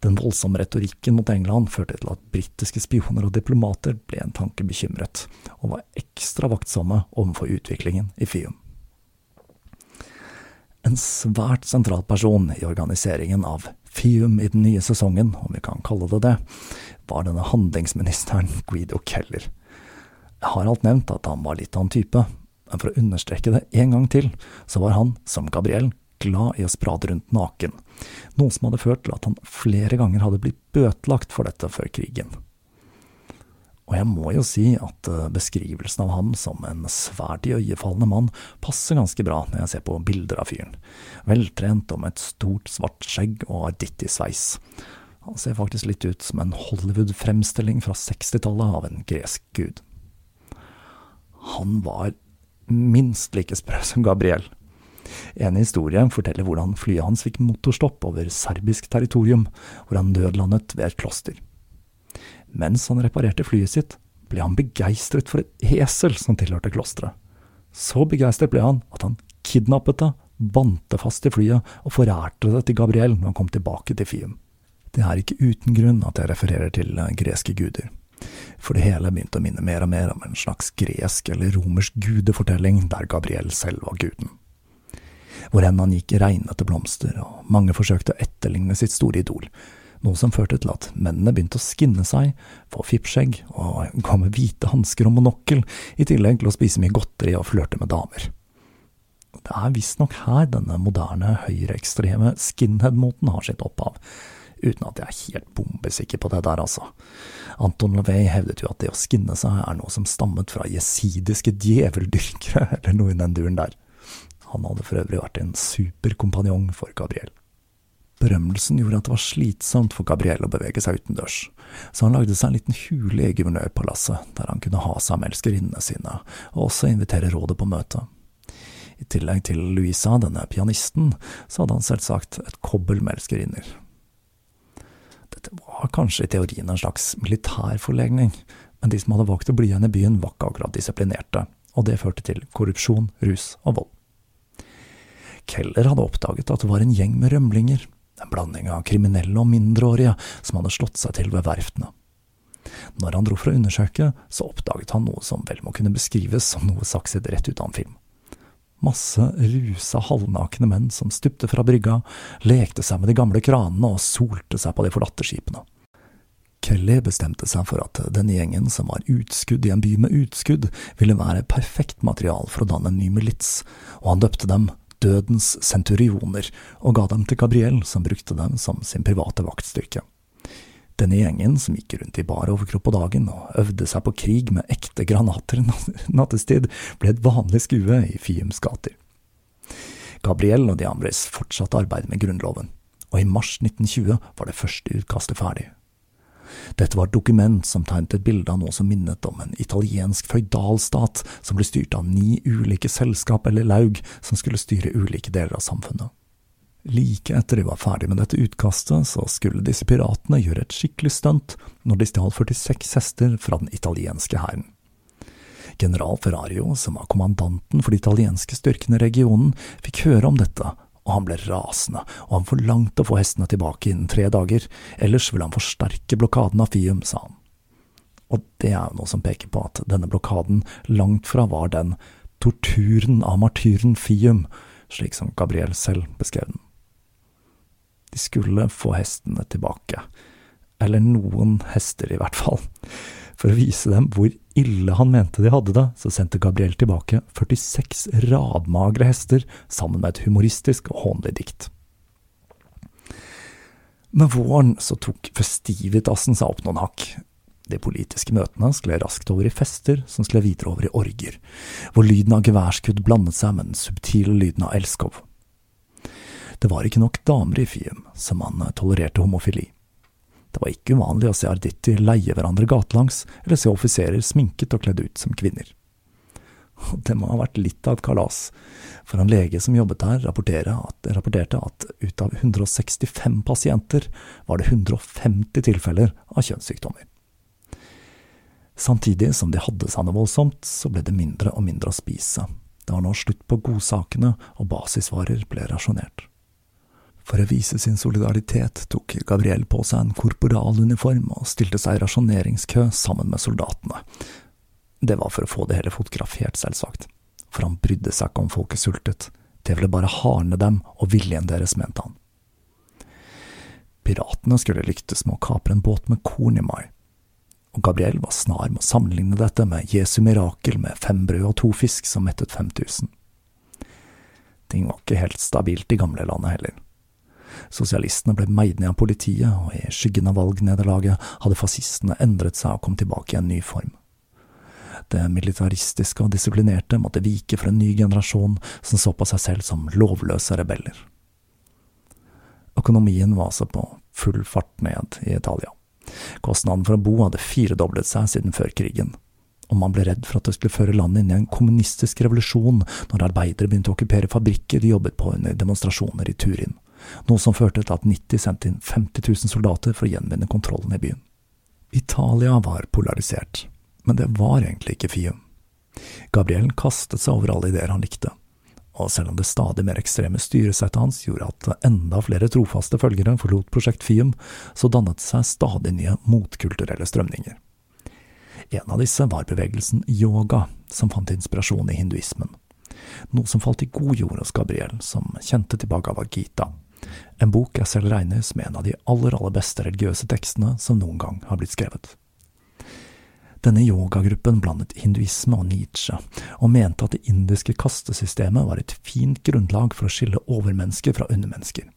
Den voldsomme retorikken mot England førte til at britiske spioner og diplomater ble en tanke bekymret, og var ekstra vaktsomme overfor utviklingen i Fium. En svært sentral person i organiseringen av Fium i den nye sesongen, om vi kan kalle det det, var denne handlingsministeren Guido Keller. Jeg har alt nevnt at han var litt av en type, men for å understreke det en gang til, så var han, som Gabriel, glad i å sprade rundt naken, noe som hadde ført til at han flere ganger hadde blitt bøtelagt for dette før krigen. Og jeg må jo si at eh, beskrivelsen av ham som en svært iøynefallende mann passer ganske bra når jeg ser på bilder av fyren. Veltrent og med et stort, svart skjegg og arditti-sveis. Han ser faktisk litt ut som en Hollywood-fremstilling fra 60-tallet av en gresk gud. Han var minst like sprø som Gabriel, en historie forteller hvordan flyet hans fikk motorstopp over serbisk territorium, hvor han nødlandet ved et kloster. Mens han reparerte flyet sitt, ble han begeistret for et esel som tilhørte klosteret. Så begeistret ble han at han kidnappet det, bandt det fast i flyet og forærte det til Gabriel når han kom tilbake til Fium. Det er ikke uten grunn at jeg refererer til greske guder, for det hele begynte å minne mer og mer om en slags gresk eller romersk gudefortelling der Gabriel selv var guden. Hvor enn han gikk, regnet det blomster, og mange forsøkte å etterligne sitt store idol, noe som førte til at mennene begynte å skinne seg, få fippskjegg og gå med hvite hansker og monokkel, i tillegg til å spise mye godteri og flørte med damer. Det er visstnok her denne moderne, høyreekstreme skinhead-moten har sitt opphav, uten at jeg er helt bombesikker på det der, altså. Anton LaVey hevdet jo at det å skinne seg er noe som stammet fra jesidiske djeveldyrkere, eller noe i den duren der. Han hadde for øvrig vært en superkompanjong for Gabriel. Berømmelsen gjorde at det var slitsomt for Gabriel å bevege seg utendørs, så han lagde seg en liten hule i guvernørpalasset, der han kunne ha seg med elskerinnene sine, og også invitere rådet på møte. I tillegg til Louisa, denne pianisten, så hadde han selvsagt et kobbel med elskerinner. Dette var kanskje i teorien en slags militær forlegning, men de som hadde valgt å bli igjen i byen, var ikke akkurat disiplinerte, og det førte til korrupsjon, rus og vold. Keller hadde oppdaget at det var en gjeng med rømlinger, en blanding av kriminelle og mindreårige, som hadde slått seg til ved verftene. Når han dro for å undersøke, så oppdaget han noe som vel må kunne beskrives som noe sakset rett ut av en film. Masse rusa, halvnakne menn som stupte fra brygga, lekte seg med de gamle kranene og solte seg på de forlatte skipene. Kelly bestemte seg for at denne gjengen, som var utskudd i en by med utskudd, ville være perfekt material for å danne en ny milits, og han døpte dem dødens centurioner, og ga dem til Gabriel, som brukte dem som sin private vaktstyrke. Denne gjengen, som gikk rundt i bar overkropp på dagen og øvde seg på krig med ekte granater nattestid, ble et vanlig skue i Fiums gater. Gabriel og de andres fortsatte arbeidet med Grunnloven, og i mars 1920 var det første utkastet ferdig. Dette var et dokument som tegnet et bilde av noe som minnet om en italiensk føydalstat som ble styrt av ni ulike selskap eller laug som skulle styre ulike deler av samfunnet. Like etter de var ferdig med dette utkastet, så skulle disse piratene gjøre et skikkelig stunt når de stjal 46 hester fra den italienske hæren. General Ferrario, som var kommandanten for de italienske styrkene i regionen, fikk høre om dette, og han ble rasende, og han forlangte å få hestene tilbake innen tre dager, ellers ville han forsterke blokaden av Fium, sa han. Og det er jo noe som peker på at denne blokaden langt fra var den torturen av martyren Fium, slik som Gabriel selv beskrev den. De skulle få hestene tilbake, eller noen hester i hvert fall. For å vise dem hvor ille han mente de hadde det, så sendte Gabriel tilbake 46 radmagre hester sammen med et humoristisk og hånlig dikt. Med våren så tok festivitasen seg opp noen hakk. De politiske møtene skled raskt over i fester, som skled videre over i orger, hvor lyden av geværskudd blandet seg med den subtile lyden av elskov. Det var ikke nok damer i Fiem, som man tolererte homofili. Det var ikke uvanlig å se arditti leie hverandre gatelangs, eller se offiserer sminket og kledd ut som kvinner. Og det må ha vært litt av et kalas, for en lege som jobbet her, at, rapporterte at ut av 165 pasienter var det 150 tilfeller av kjønnssykdommer. Samtidig som de hadde seg noe voldsomt, så ble det mindre og mindre å spise. Det var nå slutt på godsakene, og basisvarer ble rasjonert. For å vise sin solidaritet tok Gabriel på seg en korporaluniform og stilte seg i rasjoneringskø sammen med soldatene. Det var for å få det hele fotografert, selvsagt, for han brydde seg ikke om folket sultet, det ville bare hardne dem og viljen deres, mente han. Piratene skulle lyktes med å kapre en båt med korn i mai, og Gabriel var snar med å sammenligne dette med Jesu mirakel med fem brød og to fisk som mettet 5000. Ting var ikke helt stabilt i gamlelandet heller. Sosialistene ble meid ned av politiet, og i skyggen av valgnederlaget hadde fascistene endret seg og kom tilbake i en ny form. Det militaristiske og disiplinerte måtte vike for en ny generasjon som så på seg selv som lovløse rebeller. Økonomien var altså på full fart ned i Italia. Kostnaden for å bo hadde firedoblet seg siden før krigen, og man ble redd for at det skulle føre landet inn i en kommunistisk revolusjon når arbeidere begynte å okkupere fabrikker de jobbet på under demonstrasjoner i Turin noe som førte til at 90 sendte inn 50 000 soldater for å gjenvinne kontrollen i byen. Italia var polarisert, men det var egentlig ikke Fium. Gabriel kastet seg over alle ideer han likte, og selv om det stadig mer ekstreme styresettet hans gjorde at enda flere trofaste følgere forlot Prosjekt Fium, så dannet det seg stadig nye motkulturelle strømninger. En av disse var bevegelsen yoga, som fant inspirasjon i hinduismen. Noe som falt i god jord hos Gabriel, som kjente til Bhagavad Gita, en bok jeg selv regner som en av de aller, aller beste religiøse tekstene som noen gang har blitt skrevet. Denne yogagruppen blandet hinduisme og Nietzsche, og mente at det indiske kastesystemet var et fint grunnlag for å skille overmennesker fra undermennesker.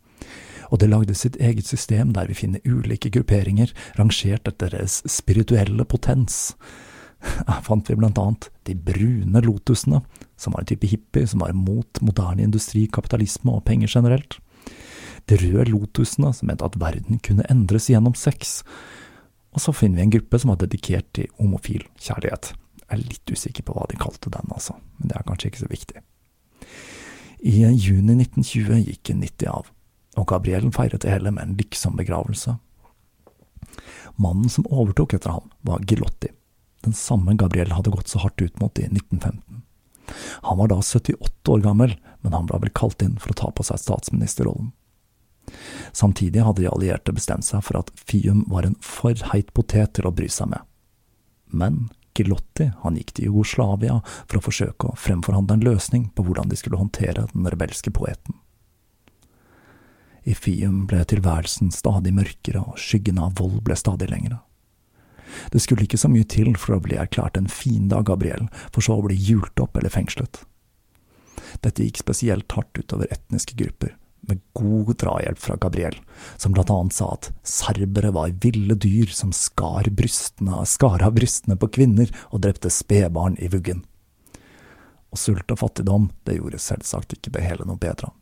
Og det lagde sitt eget system der vi finner ulike grupperinger rangert etter deres spirituelle potens. Her fant vi blant annet de brune lotusene, som var en type hippie som var mot moderne industri, kapitalisme og penger generelt de røde lotusene, som mente at verden kunne endres gjennom sex. Og så finner vi en gruppe som var dedikert til homofil kjærlighet. Jeg er litt usikker på hva de kalte den, altså, men det er kanskje ikke så viktig. I juni 1920 gikk 90 av, og Gabriellen feiret det hele med en lykksom begravelse. Mannen som overtok etter ham, var Gilotti, den samme Gabriel hadde gått så hardt ut mot i 1915. Han var da 78 år gammel, men han ble vel kalt inn for å ta på seg statsministerrollen. Samtidig hadde de allierte bestemt seg for at Fium var en for heit potet til å bry seg med. Men Gilotti han gikk til Jugoslavia for å forsøke å fremforhandle en løsning på hvordan de skulle håndtere den rebelske poeten. I Fium ble tilværelsen stadig mørkere, og skyggene av vold ble stadig lengre. Det skulle ikke så mye til for å bli erklært en fiende av Gabriel, for så å bli hjult opp eller fengslet. Dette gikk spesielt hardt utover etniske grupper, med god drahjelp fra Gabriel, som blant annet sa at serbere var ville dyr som skar, brystene, skar av brystene på kvinner og drepte spedbarn i vuggen. Og sult og fattigdom, det gjorde selvsagt ikke det hele noe bedre.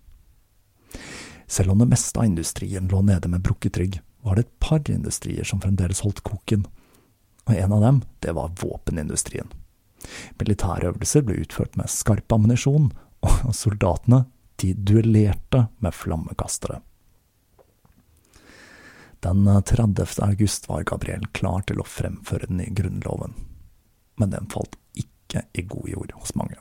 Selv om det meste av industrien lå nede med brukket rygg, var det et par industrier som fremdeles holdt koken, og en av dem, det var våpenindustrien. Militærøvelser ble utført med skarp ammunisjon, og soldatene de duellerte med flammekastere. Den 30. august var Gabriel klar til å fremføre den nye grunnloven, men den falt ikke i god jord hos mange.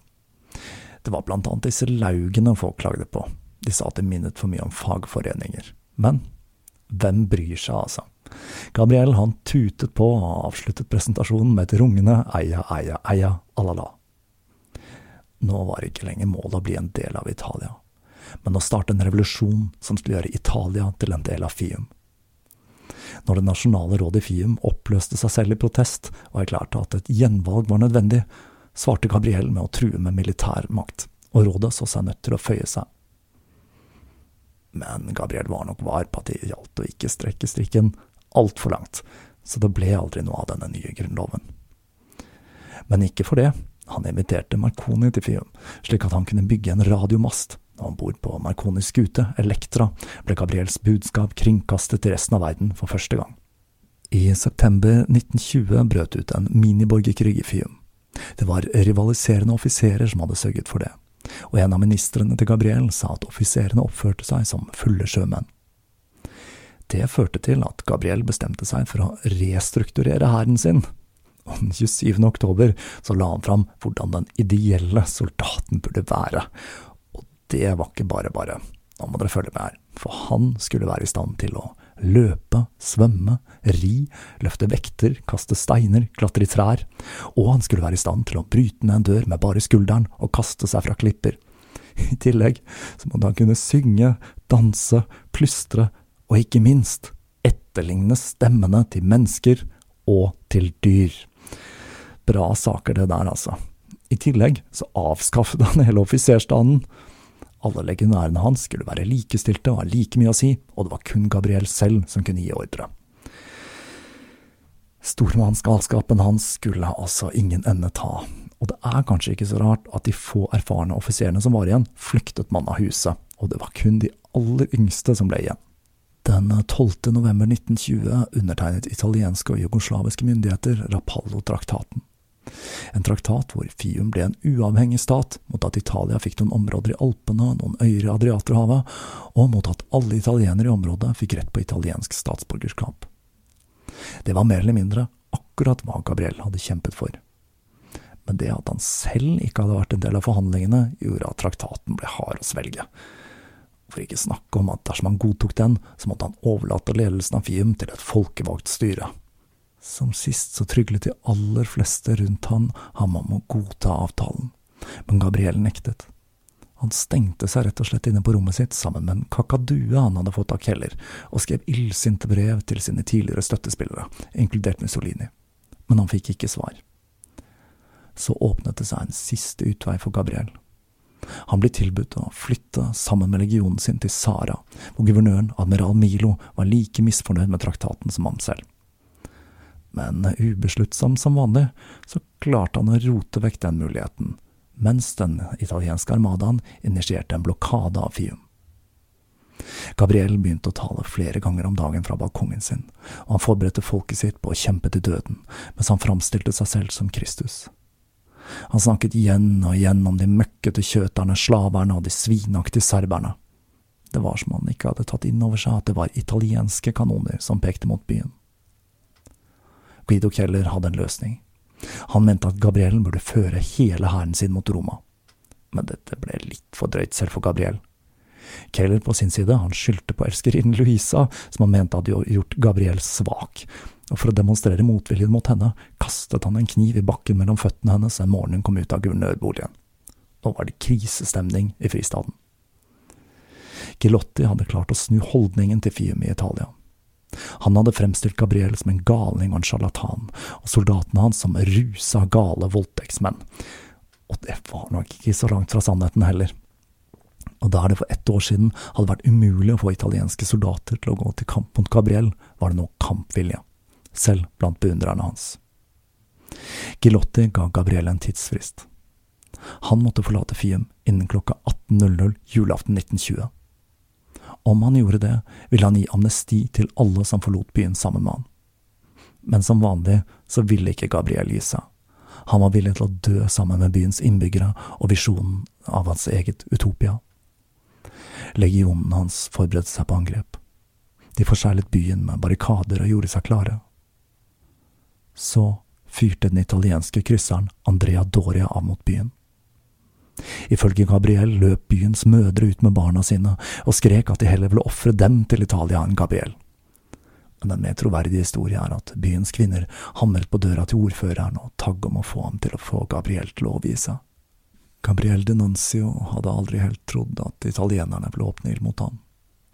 Det var blant annet disse laugene folk klagde på, de sa at det minnet for mye om fagforeninger. Men hvem bryr seg, altså? Gabriel han tutet på og avsluttet presentasjonen med et rungende eia, eia, eia, alala. Nå var ikke lenger målet å bli en del av Italia, men å starte en revolusjon som skulle gjøre Italia til en del av Fium. Når Det nasjonale rådet i Fium oppløste seg selv i protest og erklærte at et gjenvalg var nødvendig, svarte Gabriel med å true med militær makt, og rådet så seg nødt til å føye seg. Men Gabriel var nok var på at det gjaldt å ikke strekke strikken altfor langt, så det ble aldri noe av denne nye grunnloven. Men ikke for det, han inviterte Marconi til Fium, slik at han kunne bygge en radiomast. Om bord på Marconis skute, Elektra, ble Gabriels budskap kringkastet til resten av verden for første gang. I september 1920 brøt ut en miniborgerkrig i Fium. Det var rivaliserende offiserer som hadde sørget for det, og en av ministrene til Gabriel sa at offiserene oppførte seg som fulle sjømenn. Det førte til at Gabriel bestemte seg for å restrukturere hæren sin, og den 27. oktober så la han fram hvordan den ideelle soldaten burde være, det var ikke bare bare. Nå må dere følge med her, for han skulle være i stand til å løpe, svømme, ri, løfte vekter, kaste steiner, klatre i trær, og han skulle være i stand til å bryte ned en dør med bare skulderen og kaste seg fra klipper. I tillegg så måtte han kunne synge, danse, plystre og ikke minst etterligne stemmene til mennesker og til dyr. Bra saker det der, altså. I tillegg så avskaffet han hele offiserstanden alle legionærene hans skulle være likestilte og ha like mye å si, og det var kun Gabriel selv som kunne gi ordre. Stormannsgalskapen hans skulle altså ingen ende ta, og det er kanskje ikke så rart at de få erfarne offiserene som var igjen, flyktet mann av huset, og det var kun de aller yngste som ble igjen. Den 12. november 1920 undertegnet italienske og jugoslaviske myndigheter Rapallo-traktaten. En traktat hvor Fium ble en uavhengig stat, mot at Italia fikk noen områder i Alpene, noen øyer i Adriaterhavet, og mot at alle italienere i området fikk rett på italiensk statsborgerskap. Det var mer eller mindre akkurat hva Gabriel hadde kjempet for. Men det at han selv ikke hadde vært en del av forhandlingene, gjorde at traktaten ble hard å svelge. For ikke snakke om at dersom han godtok den, så måtte han overlate ledelsen av Fium til et folkevalgt styre. Som sist så tryglet de aller fleste rundt han ham om å godta avtalen, men Gabriel nektet. Han stengte seg rett og slett inne på rommet sitt sammen med en kakadue han hadde fått av Keller, og skrev illsinte brev til sine tidligere støttespillere, inkludert Mussolini, men han fikk ikke svar. Så åpnet det seg en siste utvei for Gabriel. Han ble tilbudt å flytte sammen med legionen sin til Sara, hvor guvernøren, admiral Milo, var like misfornøyd med traktaten som han selv men ubesluttsom som vanlig, så klarte han å rote vekk den muligheten, mens den italienske armadaen initierte en blokade av Fium. Gabriel begynte å tale flere ganger om dagen fra balkongen sin, og han forberedte folket sitt på å kjempe til døden, mens han framstilte seg selv som Kristus. Han snakket igjen og igjen om de møkkete kjøterne, slaverne og de svinaktige serberne. Det var som han ikke hadde tatt inn over seg at det var italienske kanoner som pekte mot byen. Guido Keller hadde en løsning. Han mente at Gabriel burde føre hele hæren sin mot Roma. Men dette ble litt for drøyt selv for Gabriel. Keller på sin side, han skyldte på elskerinnen Louisa, som han mente hadde gjort Gabriel svak, og for å demonstrere motviljen mot henne, kastet han en kniv i bakken mellom føttene hennes en morgen hun kom ut av guvernørboligen. Nå var det krisestemning i fristaden. Gilotti hadde klart å snu holdningen til Fium i Italia. Han hadde fremstilt Gabriel som en galning og en sjarlatan, og soldatene hans som rusa, gale voldtektsmenn. Og det var nok ikke så langt fra sannheten heller. Og der det for ett år siden hadde vært umulig å få italienske soldater til å gå til kamp mot Gabriel, var det nå kampvilje, selv blant beundrerne hans. Gilotti ga Gabriel en tidsfrist. Han måtte forlate Fiem innen klokka 18.00 julaften 1920. Om han gjorde det, ville han gi amnesti til alle som forlot byen sammen med han. Men som vanlig så ville ikke Gabriel gi seg. Han var villig til å dø sammen med byens innbyggere og visjonen av hans eget Utopia. Legionen hans forberedte seg på angrep. De forseglet byen med barrikader og gjorde seg klare. Så fyrte den italienske krysseren Andrea Doria av mot byen. Ifølge Gabriel løp byens mødre ut med barna sine og skrek at de heller ville ofre dem til Italia enn Gabriel. Men den mer troverdige historien er at byens kvinner hamret på døra til ordføreren og tagg om å få ham til å få Gabriel til å overgi seg. Gabriel Denuncio hadde aldri helt trodd at italienerne ville åpne ild mot ham,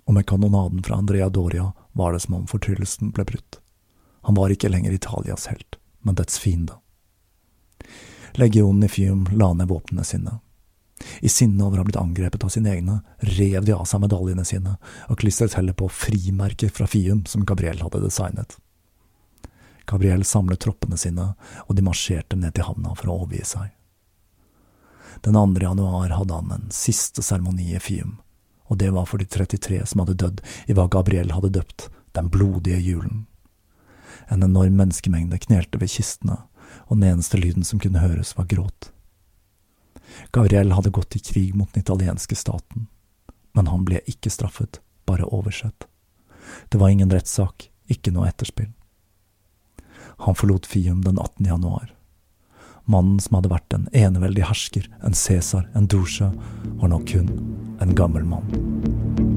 og med kanonaden fra Andrea Doria var det som om fortryllelsen ble brutt. Han var ikke lenger Italias helt, men dets fiende. Legionen i Fium la ned våpnene sine, i sinne over å ha blitt angrepet av sine egne, rev de av seg medaljene sine og klistret heller på frimerker fra Fium som Gabriel hadde designet. Gabriel samlet troppene sine, og de marsjerte ned til havna for å overgi seg. Den 2. januar hadde han en siste seremoni i Fium, og det var for de 33 som hadde dødd i hva Gabriel hadde døpt Den blodige julen. En enorm menneskemengde knelte ved kistene, og den eneste lyden som kunne høres, var gråt. Gabriel hadde gått i krig mot den italienske staten, men han ble ikke straffet, bare oversett. Det var ingen rettssak, ikke noe etterspill. Han forlot Fium den 18. januar. Mannen som hadde vært en eneveldig hersker, en Cæsar, en Doge, var nå kun en gammel mann.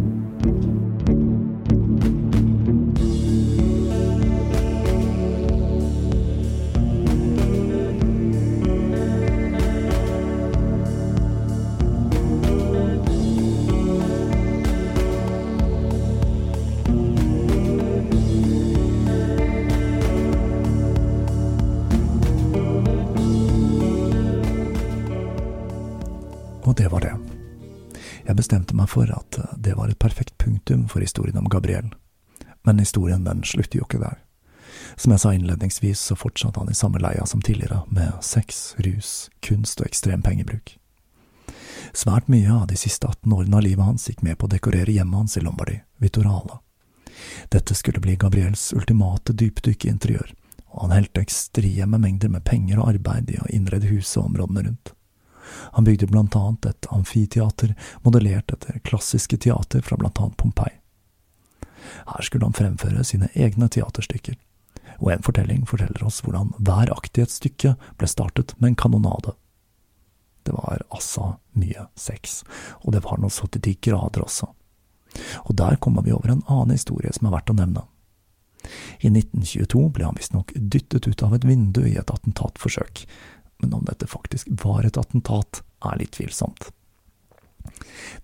Jeg bestemte meg for at det var et perfekt punktum for historien om Gabriel. Men historien den slutter jo ikke der. Som jeg sa innledningsvis, så fortsatte han i samme leia som tidligere, med sex, rus, kunst og ekstrem pengebruk. Svært mye av de siste 18 årene av livet hans gikk med på å dekorere hjemmet hans i Lombardy, Vitorala. Dette skulle bli Gabriels ultimate dypdykk i interiør, og han helte ekstreme mengder med penger og arbeid i å innrede huset og områdene rundt. Han bygde blant annet et amfiteater modellert etter klassiske teater fra blant annet Pompeii. Her skulle han fremføre sine egne teaterstykker, og en fortelling forteller oss hvordan hver akt i et stykke ble startet med en kanonade. Det var altså mye sex, og det var nå så til de grader også. Og der kommer vi over en annen historie som er verdt å nevne. I 1922 ble han visstnok dyttet ut av et vindu i et attentatforsøk, men om dette faktisk var et attentat, er litt tvilsomt.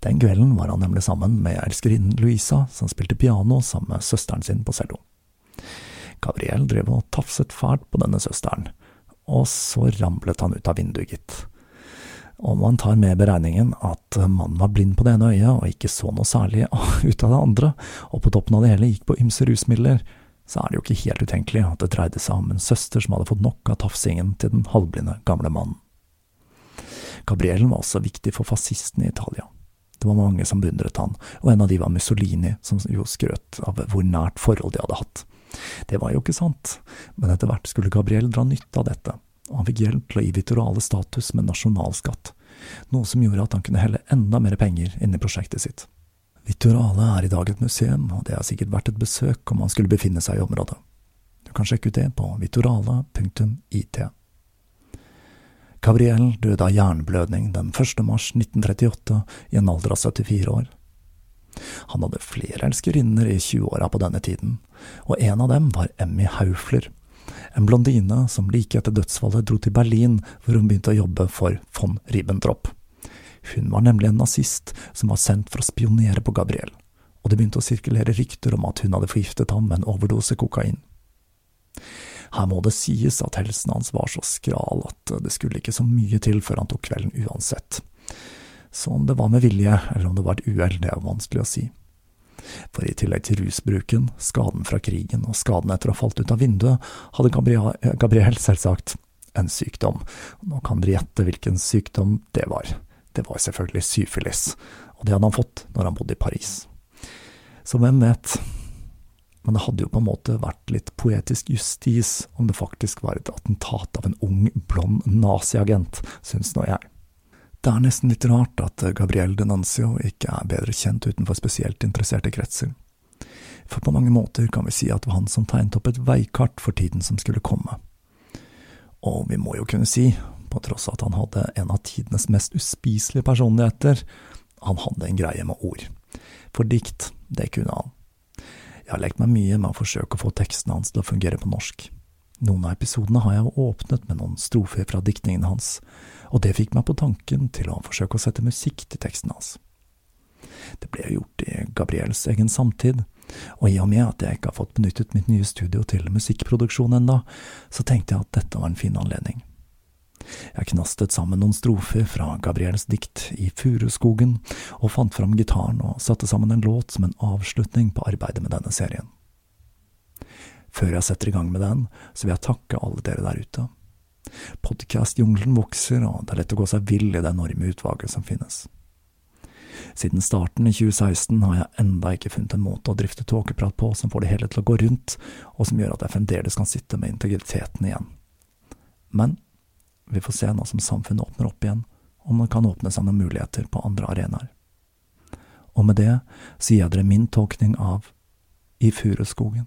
Den kvelden var han nemlig sammen med elskerinnen Louisa, som spilte piano sammen med søsteren sin på cello. Gabriel drev og tafset fælt på denne søsteren, og så ramlet han ut av vinduet, gitt. Om man tar med beregningen at mannen var blind på det ene øyet og ikke så noe særlig ut av det andre, og på toppen av det hele gikk på ymse rusmidler, så er det jo ikke helt utenkelig at det dreide seg om en søster som hadde fått nok av tafsingen til den halvblinde gamle mannen. Gabrielen var også viktig for fascistene i Italia. Det var mange som beundret han, og en av de var Mussolini, som jo skrøt av hvor nært forhold de hadde hatt. Det var jo ikke sant, men etter hvert skulle Gabriel dra nytte av dette, og han fikk hjelp til å gi Vitorale status med nasjonalskatt, noe som gjorde at han kunne helle enda mer penger inn i prosjektet sitt. Vittorale er i dag et museum, og det er sikkert verdt et besøk om man skulle befinne seg i området. Du kan sjekke ut det på vittorale.it. Gabriel døde av hjerneblødning den 1. mars 1938 i en alder av 74 år. Han hadde flere elskerinner i 20-åra på denne tiden, og en av dem var Emmy Haufler, en blondine som like etter dødsfallet dro til Berlin hvor hun begynte å jobbe for von Ribbentrop. Hun var nemlig en nazist som var sendt for å spionere på Gabriel, og det begynte å sirkulere rykter om at hun hadde forgiftet ham med en overdose kokain. Her må det sies at helsen hans var så skral at det skulle ikke så mye til før han tok kvelden uansett. Så om det var med vilje, eller om det var et uhell, det er vanskelig å si. For i tillegg til rusbruken, skaden fra krigen og skaden etter å ha falt ut av vinduet, hadde Gabriel, Gabriel selvsagt en sykdom. Nå kan dere gjette hvilken sykdom det var det var selvfølgelig syfilis, og det hadde han fått når han bodde i Paris. Så hvem vet? Men det hadde jo på en måte vært litt poetisk justis om det faktisk var et attentat av en ung, blond naziagent, syns nå jeg. Det er nesten litt rart at Gabriel Denancio ikke er bedre kjent utenfor spesielt interesserte kretser. For på mange måter kan vi si at det var han som tegnet opp et veikart for tiden som skulle komme. Og vi må jo kunne si, på tross av at han hadde en av tidenes mest uspiselige personligheter, han hadde en greie med ord. For dikt, det kunne han. Jeg har lekt meg mye med å forsøke å få tekstene hans til å fungere på norsk. Noen av episodene har jeg åpnet med noen strofer fra diktningen hans, og det fikk meg på tanken til å forsøke å sette musikk til teksten hans. Det ble gjort i Gabriels egen samtid, og i og med at jeg ikke har fått benyttet mitt nye studio til musikkproduksjon enda, så tenkte jeg at dette var en fin anledning. Jeg knastet sammen noen strofer fra Gabriels dikt I furuskogen, og fant fram gitaren og satte sammen en låt som en avslutning på arbeidet med denne serien. Før jeg setter i gang med den, så vil jeg takke alle dere der ute. Podkastjungelen vokser, og det er lett å gå seg vill i det enorme utvalget som finnes. Siden starten i 2016 har jeg enda ikke funnet en måte å drifte tåkeprat på som får det hele til å gå rundt, og som gjør at jeg fremdeles kan sitte med integriteten igjen. Men vi får se nå som samfunnet åpner opp igjen, om man kan åpne seg noen muligheter på andre arenaer. Og med det sier jeg dere min tolkning av I furuskogen.